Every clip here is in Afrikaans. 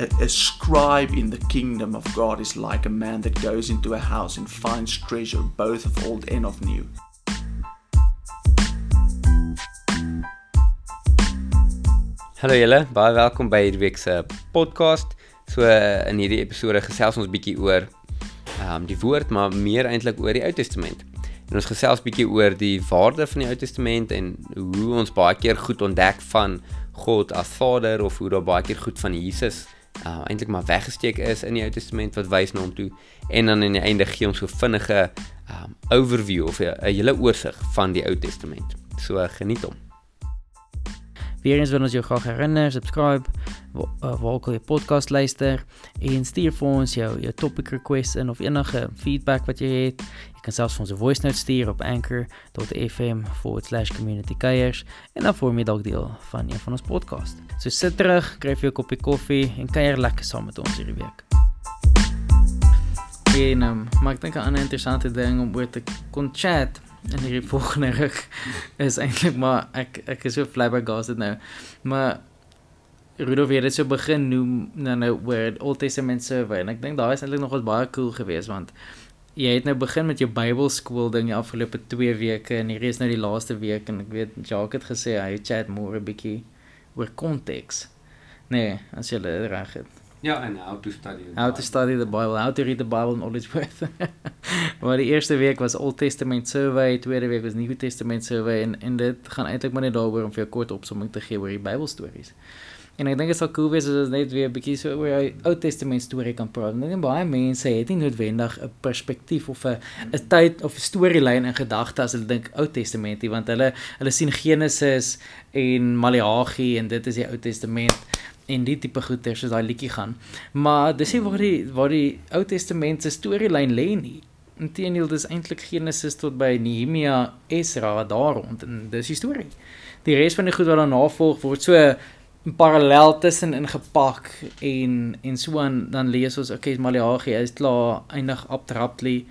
A, a scribe in the kingdom of God is like a man that goes into a house and finds treasure, both of old and of new. Hallo julle, baie welkom by hierdie week se podcast. So in hierdie episode gesels ons bietjie oor ehm um, die woord, maar meer eintlik oor die Ou Testament. En ons gesels bietjie oor die waarde van die Ou Testament en hoe ons baie keer goed ontdek van God as Vader of hoe daar baie keer goed van Jesus uh, eintlik maar weggesteek is in die Ou Testament wat wys na hom toe. En dan aan die einde gee ons so vinnige um, overview of 'n hele oorsig van die Ou Testament. So uh, geniet hom. Weer eens wil ons jou graag herinner, subscribe, waar ook al jy podcast luister en stuur vir ons jou jou topic request in of enige feedback wat jy het. Jy kan selfs vir ons 'n voice note stuur op anchor.fm/communitykuiers en dan vorm jy dalk deel van een van ons podcast. So sit terug, kry vir jou 'n koppie koffie en kuier lekker saam met ons hierdie week. En um, maar ek dink 'n ander interessante ding om oor te kon chat en hierdie volgende ruk is eintlik maar ek ek is so flabbergasted nou. Maar Rudolf het dit so begin noem nou nou oor Old Testament survey en ek dink daai is eintlik nog wat baie cool geweest want jy het nou begin met jou Bybelskool ding die afgelope 2 weke en hierdie is nou die laaste week en ek weet Jacques het gesê hy chat môre 'n bietjie oor konteks. Nee, as jy reg het. Ja, en how to study the How Bible. to study the Bible, how to read the Bible in all its worth. maar die eerste week was Old Testament survey, tweede week was New Testament survey en en dit gaan eintlik maar net daaroor om vir 'n kort opsomming te gee oor die Bybelstories. En ek dink dit sal cool wees as ons net weer 'n bietjie so oor die Ou Testament storie kan praat. Ek dink baie mense het nie noodwendig 'n perspektief of 'n 'n tyd of 'n storielyn in gedagte as hulle dink Ou Testament, want hulle hulle sien Genesis en Maleagi en dit is die Ou Testament en die tipe goeie soos daai liedjie gaan. Maar dis nie waar die waar die Ou Testament se storielyn lê nie. Inteendeel dis eintlik Genesis tot by Nehemia, Esra daar rond en dis die storie. Die res van die goed wat daarna volg word so parallel tussen ingepak en en so aan dan lees ons okay Maleagi is klaar eindig abruptly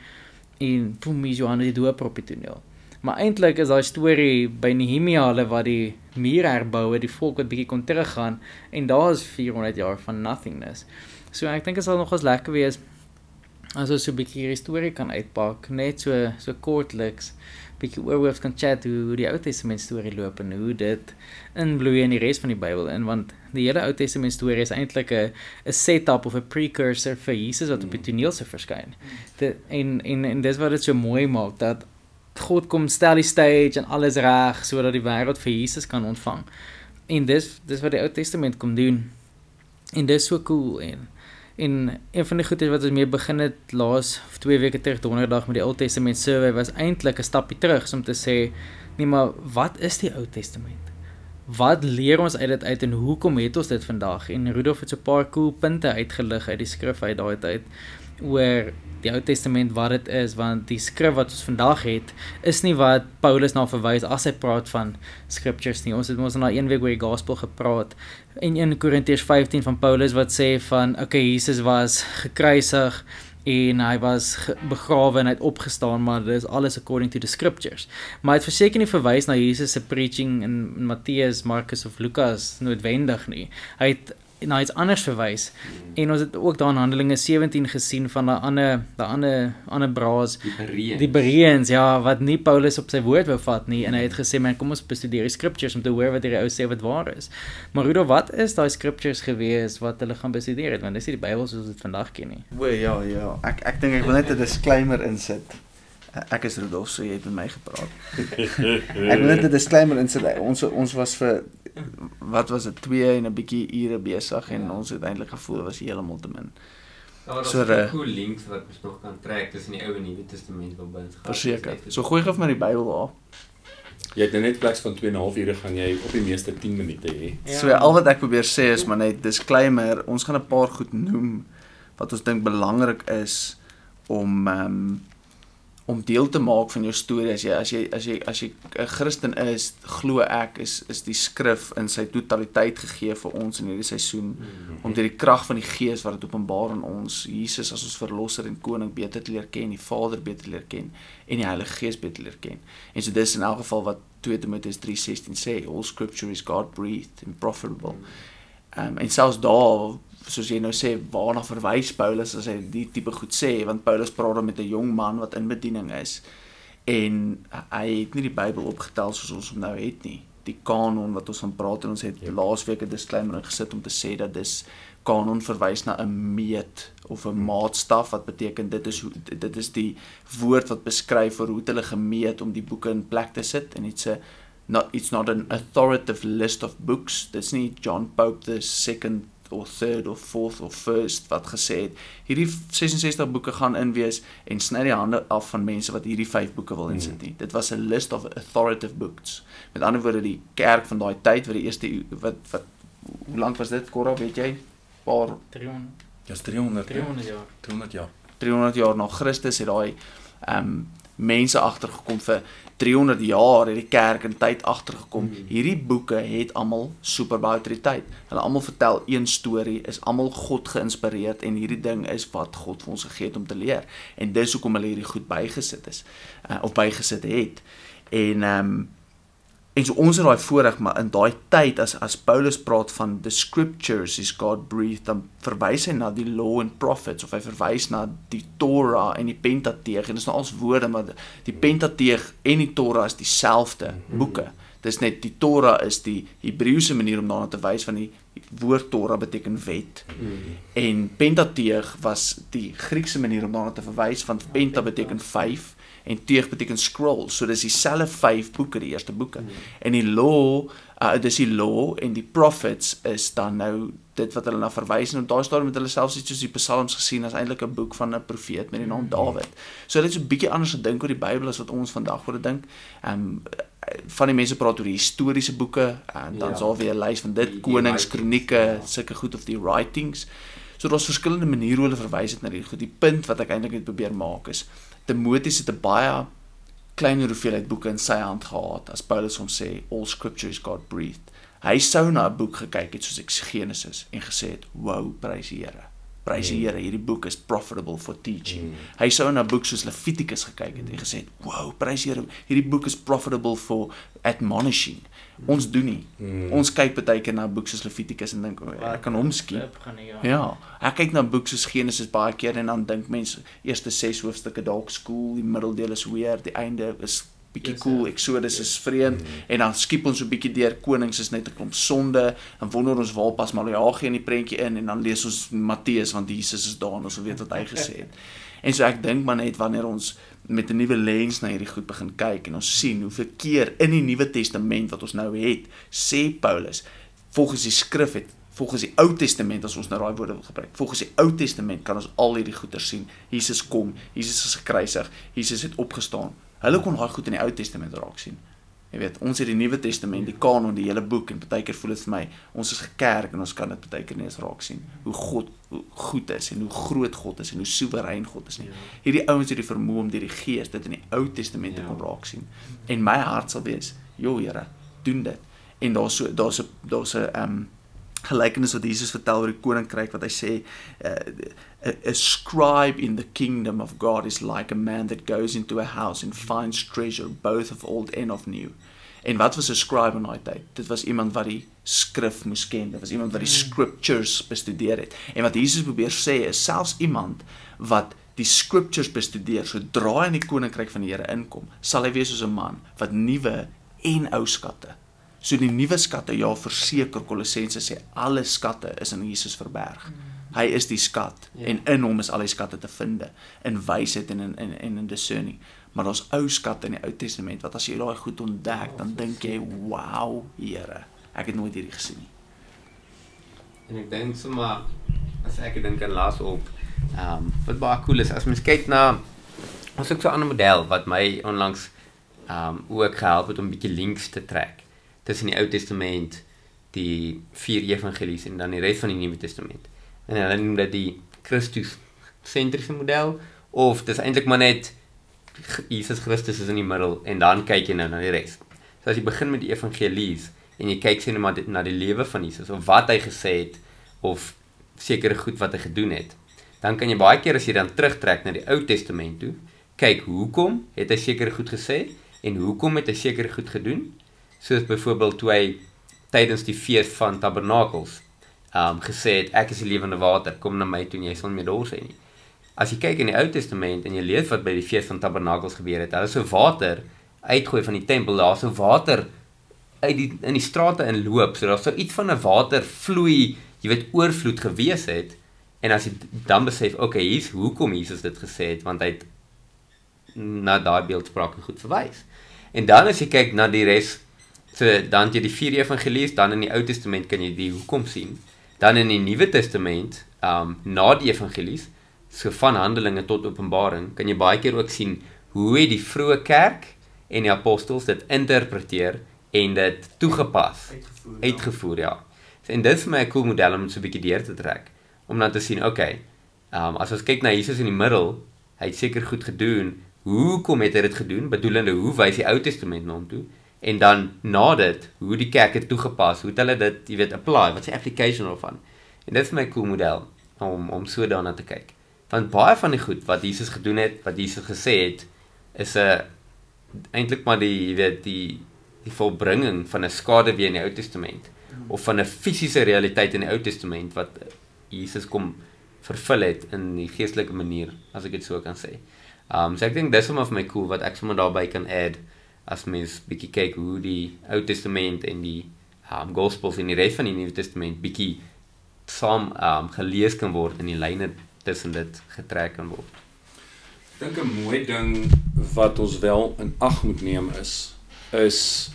en Pumis Johannes die doop op die toneel. Maar eintlik is daai storie by Nehemia hulle wat die muur herbou het, die volk wat bietjie kon teruggaan en daar is 400 jaar van nothingness. So ek dink dit sal nogals lekker wees as ons so 'n bietjie hierdie storie kan uitpak, net so so kortliks bietjie oorhoofs kan chat hoe, hoe die Ou Testament storie loop en hoe dit inbloei in die res van die Bybel in want die hele Ou Testament storie is eintlik 'n 'n setup of 'n precursor vir Jesus wat op die toneel se verskyn. Dit en en en dis wat dit so mooi maak dat God kom stel die stage en alles reg sodat die wêreld vir Jesus kan ontvang. En dis dis wat die Ou Testament kom doen. En dis so cool en en een van die goeie wat ons mee begin het laas of 2 weke terug donderdag met die Ou Testament survey was eintlik 'n stapie terug om te sê nee maar wat is die Ou Testament? Wat leer ons uit dit uit en hoekom het ons dit vandag? En Rudolf het so 'n paar cool punte uitgelig uit die skrif uit daai tyd oor die Ou Testament wat dit is want die skrif wat ons vandag het is nie wat Paulus na verwys as hy praat van scriptures nie. Ons het mos nou een week oor die gospel gepraat in 1 Korintiërs 15 van Paulus wat sê van okay Jesus was gekruisig en hy was begrawe en hy het opgestaan maar dit is alles according to the scriptures. Maar het verseker nie verwys na Jesus se preaching in, in Matteus, Markus of Lukas noodwendig nie. Hy het na iets anders verwys. En ons het ook daar in Handelinge 17 gesien van 'n ander, 'n ander, ander braas, die Bereans. Die Bereans, ja, wat nie Paulus op sy woord wou vat nie en hy het gesê, "Man, kom ons bestudeer die scriptures om te hoor wat hierdie ou sê wat waar is." Maar Rudo, wat is daai scriptures gewees wat hulle gaan bestudeer het? Want dis nie die Bybel soos ons dit vandag ken nie. O ja, ja. Ek ek dink ek wil net 'n disclaimer insit. Ek is Rudolf, so jy het met my gepraat. ek wil net 'n disclaimer insit. Ons ons was vir wat was dit 2 en 'n bietjie ure besig en ja. ons het eintlik gevoel was heeltemal te min. Ja, so 'n cool links wat ons nog kan trek tussen die Ou en Nuwe Testament by ons gaan. Verseker. So gooi gou vir my die Bybel daar. Jy het nou net pleks van 2 en 'n half ure gaan jy op die meeste 10 minute hê. Ja. So al wat ek probeer sê is maar net disclaimer, ons gaan 'n paar goed noem wat ons dink belangrik is om ehm um, om deel te maak van jou storie as jy as jy as jy as jy 'n Christen is, glo ek is is die skrif in sy totaliteit gegee vir ons in hierdie seisoen om deur die krag van die Gees wat dit openbaar aan ons Jesus as ons verlosser en koning beter te leer ken, die Vader beter te leer ken en die Heilige Gees beter te leer ken. En so dis in elk geval wat 2 Timoteus 3:16 sê, all scripture is God breathed and profitable. Ehm um, en selfs daar soos jy nou sê waarna verwys Paulus as hy die tipe goed sê want Paulus praat dan met 'n jong man wat in bediening is en hy het nie die Bybel opgetel soos ons hom nou het nie. Die kanon wat ons van praat en ons het ja. laasweek 'n disclaimer gesit om te sê dat dis kanon verwys na 'n meet of 'n maatstaf wat beteken dit is hoe dit is die woord wat beskryf hoe hulle gemeet om die boeke in plek te sit en dit's 'n not it's not an authoritative list of books. Dis nie John Pope the second or third or fourth or first wat gesê het hierdie 66 boeke gaan in wees en sny die hande af van mense wat hierdie 5 boeke wil insit nie. Dit was 'n list of authoritative books. Met ander woorde die kerk van daai tyd wat die eerste wat wat hoe lank was dit Korra weet jy? Paar 300 Ja, 300 300 jaar. 300 jaar. 300 jaar na Christus het daai ehm um, mense agtergekom vir 300 jaar het die kerk in tyd agtergekom. Mm. Hierdie boeke het almal super baie autoriteit. Hulle almal vertel een storie, is almal God geïnspireerd en hierdie ding is wat God vir ons gegee het om te leer. En dis hoekom hulle hierdie goed bygesit is uh, of bygesit het. En ehm um, En so ons het daai voorreg maar in daai tyd as as Paulus praat van the scriptures is God breathed dan verwys hy na die law and prophets of hy verwys na die Torah en die Pentateeg en dit is nou als woorde maar die Pentateeg en die Torah is dieselfde boeke. Dis net die Torah is die Hebreëse manier om daarna te wys van die woord Torah beteken wet. En Pentateeg was die Griekse manier om daarna te verwys van Penta beteken 5 en teeg beteken scroll. So dis dieselfde 5 boeke, die eerste boeke. Mm. En die law, uh, dis die law en die prophets is dan nou dit wat hulle na verwys en daar staan met hulle selfs iets soos die psalms gesien as eintlik 'n boek van 'n profeet met die naam Dawid. So dit is 'n bietjie anders gedink oor die Bybel as wat ons vandag oor dit dink. Ehm um, van die mense praat oor die historiese boeke en dan ja. sal weer 'n lys van dit konings, kronieke, ja. sulke goed of die writings. So daar's verskillende maniere hoe hulle verwys het na die goed. Die punt wat ek eintlik net probeer maak is Timoteus het 'n baie klein hoeveelheid boeke in sy hand gehad as Paulus hom sê all scripture is God breathed. Hy sou na 'n boek gekyk het soos Genesis en gesê het, "Wow, prys die Here." Prys die mm. Here, hierdie boek is profitable for teaching. Mm. Hy sou na boek soos Levitikus gekyk het en gesê het, "Wow, prys die Here, hierdie boek is profitable for admonishing." Ons doen nie. Mm. Ons kyk baie keer na boek soos Levitikus en dink, "Ek kan hom skiep." Ja. ja. Ek kyk na boek soos Genesis baie keer en dan dink mense, eerste 6 hoofstukke dalk skool, die middeldeel is weird, die einde is bietjie yes, cool. Exodus yes. is vreemd mm. en dan skiep ons so 'n bietjie deur Konings is net 'n klomp sonde en wonder ons waar pas Maleagi in die prentjie in en dan lees ons Matteus want Jesus is daar en ons weet wat hy gesê het. En so ek dink maar net wanneer ons met 'n nuwe lens na hierdie goed begin kyk en ons sien hoe verkeer in die Nuwe Testament wat ons nou het, sê Paulus volgens die skrif het volgens die Ou Testament as ons nou daai woorde wil gebruik. Volgens die Ou Testament kan ons al hierdie goeie sien. Jesus kom, Jesus is gekruisig, Jesus het opgestaan. Hulle kon daai goed in die Ou Testament raak sien. Jy weet, ons het die Nuwe Testament, die kanon, die hele boek en baie keer voel dit vir my ons is gekerk en ons kan dit baie keer nie eens raak sien hoe God hoe goed is en hoe groot God is en hoe soewerein God is nie. Ja. Hierdie ouens het die vermoë om deur die Gees dit in die Ou Testament te ja. kon raak sien. En my hart sal wees, "Jo Here, doen dit." En daar's so daar's 'n daar's 'n ehm um, gelykenis wat Jesus vertel oor die koninkryk wat hy sê uh, a, a scribe in the kingdom of God is like a man that goes into a house and finds treasure both of old and of new. En wat was 'n scribe in daai tyd? Dit was iemand wat die skrif moes ken. Dit was iemand wat die hmm. scriptures bestudeer het. En wat Jesus probeer sê is selfs iemand wat die scriptures bestudeer, sodra hy in die koninkryk van die Here inkom, sal hy wees soos 'n man wat nuwe en ou skatte So die nuwe skatte, ja, verseker Kolossense sê alle skatte is in Jesus verberg. Mm. Hy is die skat ja. en in hom is al die skatte te vind in wysheid en in in en in discerning. Maar daar's ou skatte in die Ou Testament wat as jy daai goed ontdek, dan dink jy, "Wow, Here, ek het nooit hierdie gesien nie." En ek dink sommer as ek dink aan laas op, ehm um, wat baie cool is as mens kyk na ons het so 'n ander model wat my onlangs ehm um, ook gehelp het om 'n bietjie links te trek tussen die Ou Testament, die vier evangelies en dan die res van die Nuwe Testament. En hulle noem dit die Christus sentriese model of dis eintlik maar net Jesus Christus is in die middel en dan kyk jy nou na die res. So as jy begin met die evangelies en jy kyk sien maar na die lewe van Jesus of wat hy gesê het of sekere goed wat hy gedoen het, dan kan jy baie keer as jy dan terugtrek na die Ou Testament toe, kyk hoekom het hy sekere goed gesê en hoekom het hy sekere goed gedoen soos byvoorbeeld toe hy tydens die fees van tabernakels um gesê het ek is die lewende water, kom na my toe en jy sal meer dors hê nie. As jy kyk in die Ou Testament en jy lees wat by die fees van Tabernakels gebeur het, hulle sou water uitgooi van die tempel, daar sou water uit die in die strate inloop, so daar sou iets van 'n watervloei, jy weet oorvloed gewees het. En as jy dan besef, okay, hier's hoekom Jesus dit gesê het, want hy het na daai beeldsprake goed verwys. En dan as jy kyk na die res, so dan jy die vier evangelies, dan in die Ou Testament kan jy die hoekom sien. Dan in die Nuwe Testament, um na die evangelies, so van Handelinge tot Openbaring, kan jy baie keer ook sien hoe het die vroeë kerk en die apostels dit interpreteer en dit toegepas, Uitgevoer. uitgevoer, ja. En dit is vir my 'n cool model om so 'n bietjie deur te trek om dan te sien, okay, um as ons kyk na Jesus in die middel, hy het seker goed gedoen. Hoekom het hy dit gedoen? Bedoelende hoe wys die Ou Testament na hom toe? En dan na dit, hoe die kerk het toegepas, hoe het hulle dit, jy weet, apply, wat die application daarvan? En dit is vir my 'n cool model om om so daarna te kyk. Want baie van die goed wat Jesus gedoen het, wat Jesus gesê het, is 'n eintlik maar die jy weet die die volbringing van 'n skaduwee in die Ou Testament of van 'n fisiese realiteit in die Ou Testament wat Jesus kom vervul het in die geestelike manier as ek dit so kan sê. Um so ek dink dis sommer vir my cool wat ek sommer daarbey kan add as mens bietjie kyk hoe die Ou Testament en die um Gospels en die res van die Nuwe Testament bietjie saam um gelees kan word en die lyne tussen dit getrek kan word. Ek dink 'n mooi ding wat ons wel in ag moet neem is is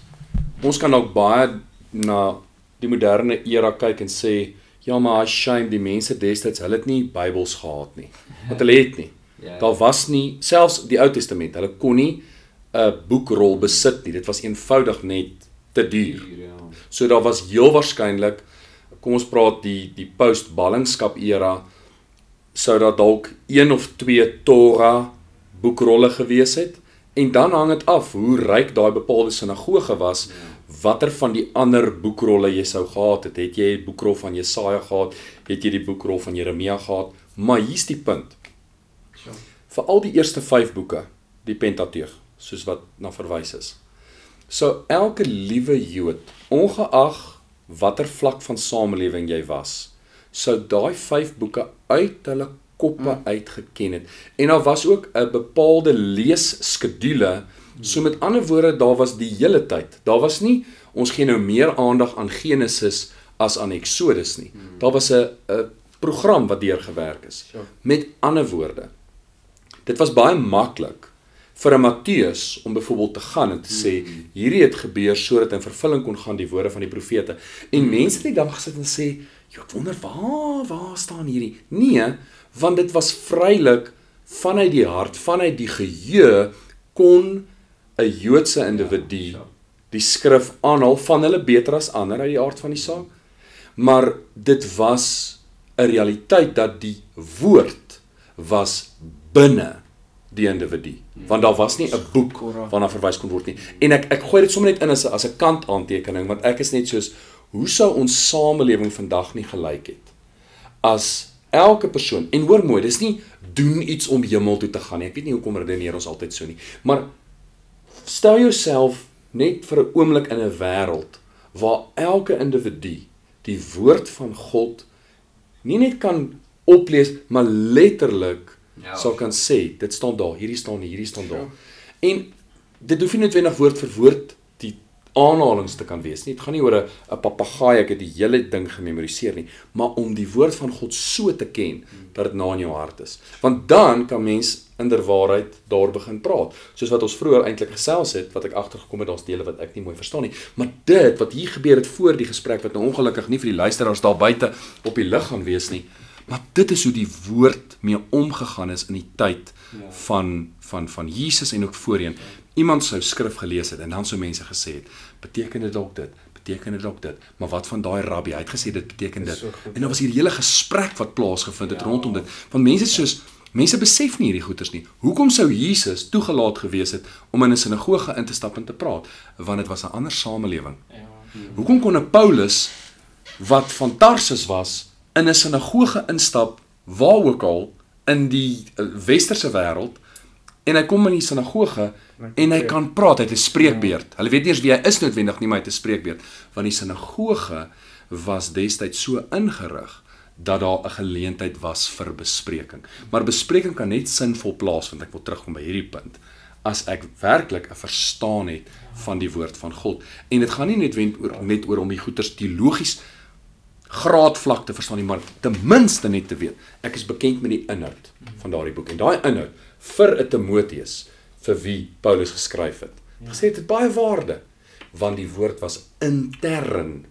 ons kan dalk baie na die moderne era kyk en sê ja maar I shame die mense destyds hulle het nie Bybels gehad nie. Want hulle het nie. Ja. Daar was nie selfs die Ou Testament, hulle kon nie 'n boekrol besit nie. Dit was eenvoudig net te duur. Ja. So daar was heel waarskynlik kom ons praat die die post-ballingskap era sou daar dalk een of twee Torah boekrolle gewees het. En dan hang dit af hoe ryk daai bepaalde sinagoge was watter van die ander boekrolle jy sou gehad het. Het jy die boekrol van Jesaja gehad? Het jy die boekrol van Jeremia gehad? Maar hier's die punt. Vir al die eerste 5 boeke die Pentateug soos wat na verwys is sou elke liewe Jood ongeag watter vlak van samelewing jy was sou daai 5 boeke uit hulle koppe mm. uitgeken het en daar was ook 'n bepaalde leesskedule so met ander woorde daar was die hele tyd daar was nie ons gee nou meer aandag aan Genesis as aan Exodus nie mm. daar was 'n 'n program wat deurgewerk is Sure. met ander woorde dit was baie maklik vir 'n Matteus om byvoorbeeld te gaan en te sê hierdie het gebeur sodat in vervulling kon gaan die woorde van die profete. En mense het die dag gesit en sê, "Ja, ek wonder waar waar staan hierdie?" Nee, want dit was vrylik vanuit die hart, vanuit die geheue kon 'n Joodse individu die skrif aanhaal van hulle beter as ander uit die aard van die saak. Maar dit was 'n realiteit dat die woord was binne die individu. Want daar was nie 'n boek waarna verwys kon word nie. En ek ek gooi dit sommer net in as 'n as 'n kant aantekening want ek is net soos hoe sou ons samelewing vandag nie gelyk het as elke persoon en hoor mooi dis nie doen iets om hemel toe te gaan nie. Ek weet nie hoekom redeneer ons altyd so nie. Maar stel jouself net vir 'n oomblik in 'n wêreld waar elke individu die woord van God nie net kan oplees maar letterlik Ja. sal kan sê dit staan daar hierdie staan hier hierdie staan daar. En dit hoef nie noodwendig woord vir woord die aanhalings te kan wees nie. Dit gaan nie oor 'n 'n papegaai ek het die hele ding gememoriseer nie maar om die woord van God so te ken dat dit na in jou hart is. Want dan kan mens inderwaarheid daar begin praat. Soos wat ons vroeër eintlik gesels het wat ek agtergekom het daar's dele wat ek nie mooi verstaan nie. Maar dit wat hier gebeur het voor die gesprek wat nou ongelukkig nie vir die luisteraars daar buite op die lig gaan wees nie maar dit is hoe die woord mee omgegaan is in die tyd ja. van van van Jesus en ook voorheen iemand sou skrif gelees het en dan sou mense gesê het beteken dit dalk dit beteken dit dalk dit maar wat van daai rabbi hy het gesê dit beteken dit so en dan was hier 'n hele gesprek wat plaasgevind het ja. rondom dit want mense soos Mense besef nie hierdie goeters nie. Hoekom sou Jesus toegelaat gewees het om in 'n sinagoge in te stap en te praat? Want dit was 'n ander samelewing. Ja. Hoekom kon 'n Paulus wat van Tarsus was in 'n sinagoge instap waar ook al in die eh, westerse wêreld en hy kom in die sinagoge en hy kan praat, hy het 'n spreekbeurt. Hulle weet nie eens wie hy is noodwendig nie, maar hy het 'n spreekbeurt. Want die sinagoge was destyds so ingerig dat daar 'n geleentheid was vir bespreking. Maar bespreking kan net sinvol plaasvind. Ek wil terugkom by hierdie punt. As ek werklik 'n verstaan het van die woord van God. En dit gaan nie net wend oor net oor om die goeters teologies graadvlak te verstaan nie, maar ten minste net te weet. Ek is bekend met die inhoud van daardie boek en daai inhoud vir 'n Timoteus vir wie Paulus geskryf het. Gesê dit het baie waarde want die woord was intern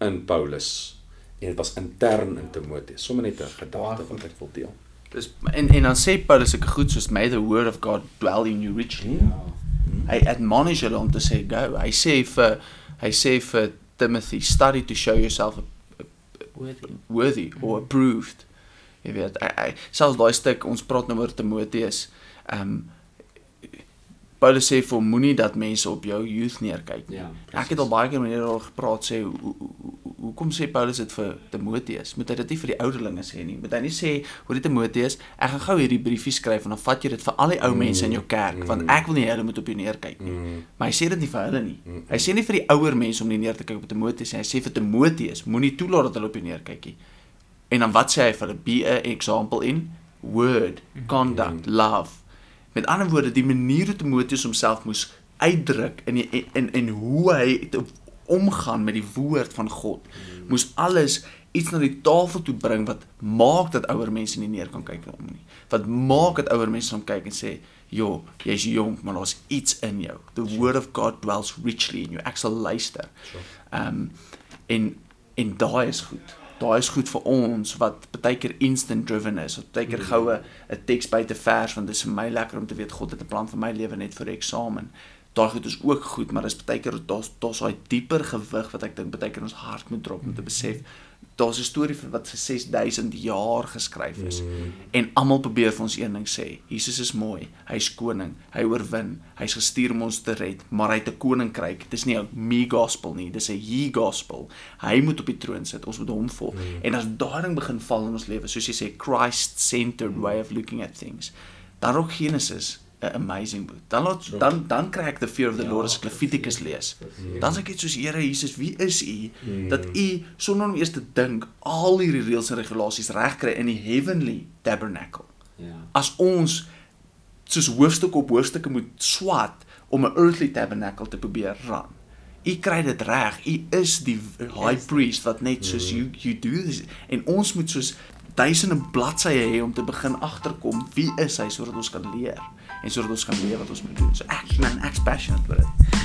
in Paulus en dit was intern in Timoteus. Sommige net 'n gedagte wat ek wil deel. Dis en en dan sê Paulus sulke goed soos may the word of God dwell in you richly. Hy admonish hulle om te sê go. Hy sê vir hy sê vir Timothy study to show yourself Worthy. worthy or approved. Jy weet, hy, hy selfs daai stuk ons praat nou oor Timoteus. Ehm um, Paulus sê vir moenie dat mense op jou youth neerkyk nie. Ja, Ek het al baie keer met hulle al gepraat sê hoe hoe- hoe- hoekom sê Paulus dit vir Timoteus? Moet hy dit nie vir die ouderlinge sê nie? Moet hy nie sê hoor die Timoteus, ek gaan gou hierdie briefie skryf en dan vat jy dit vir al die ou mense in jou kerk want ek wil nie hulle moet op jou neerkyk nie. Maar hy sê dit nie vir hulle nie. Hy sê nie vir die ouer mense om nie neer te kyk op Timoteus nie. Hy sê vir Timoteus, moenie toelaat dat hulle op jou neerkyk nie. En dan wat sê hy vir hulle? Be a example in word, conduct, love. Met ander woorde, die manier hoe Timoteus homself moes uitdruk in die, in in hoe hy omgaan met die woord van God, moes alles iets na die tafel toe bring wat maak dat ouer mense nie neer kan kyk hom nie. Wat maak dat ouer mense hom kyk en sê, "Jo, jy's jonk, maar daar's iets in jou. The word of God dwells richly in you." Ek sal luister. Ehm um, en en daai is goed. Daai is goed vir ons wat baie keer instant driven is. Wat baie keer goue 'n teks buite vers want dit is vir my lekker om te weet God het 'n plan vir my lewe net vir eksamen. Daai goed is ook goed, maar dis baie keer daar's daar's daai dieper gewig wat ek dink baie keer ons hart moet drop om te besef. Daar's 'n storie wat vir 6000 jaar geskryf is. Mm. En almal probeer vir ons een ding sê. Jesus is mooi. Hy's koning. Hy oorwin. Hy's gestuur om ons te red, maar hy het 'n koninkryk. Dis nie 'n me gospel nie, dis 'n he gospel. Hy moet op die troon sit. Ons moet hom volg. Mm. En as daai ding begin val in ons lewe, soos jy sê Christ-centered way of looking at things, dan ook Genesis 'n amazing boek. Dan laat dan dan kry ek the fear of the Lord as ek Levitikus lees. Dan sê ek net soos Here Jesus, wie is U dat U sonder om eers te dink al hierdie reëls en regulasies regkry in die heavenly tabernacle. Ja. As ons soos hoofstuk op hoofstukke moet swat om 'n earthly tabernacle te probeer run. U kry dit reg. U is die high priest wat net soos you you do this en ons moet soos duisende bladsye hê om te begin agterkom wie is hy sodat ons kan leer en sodat ons kan leer wat ons. So man ek's passionate oor.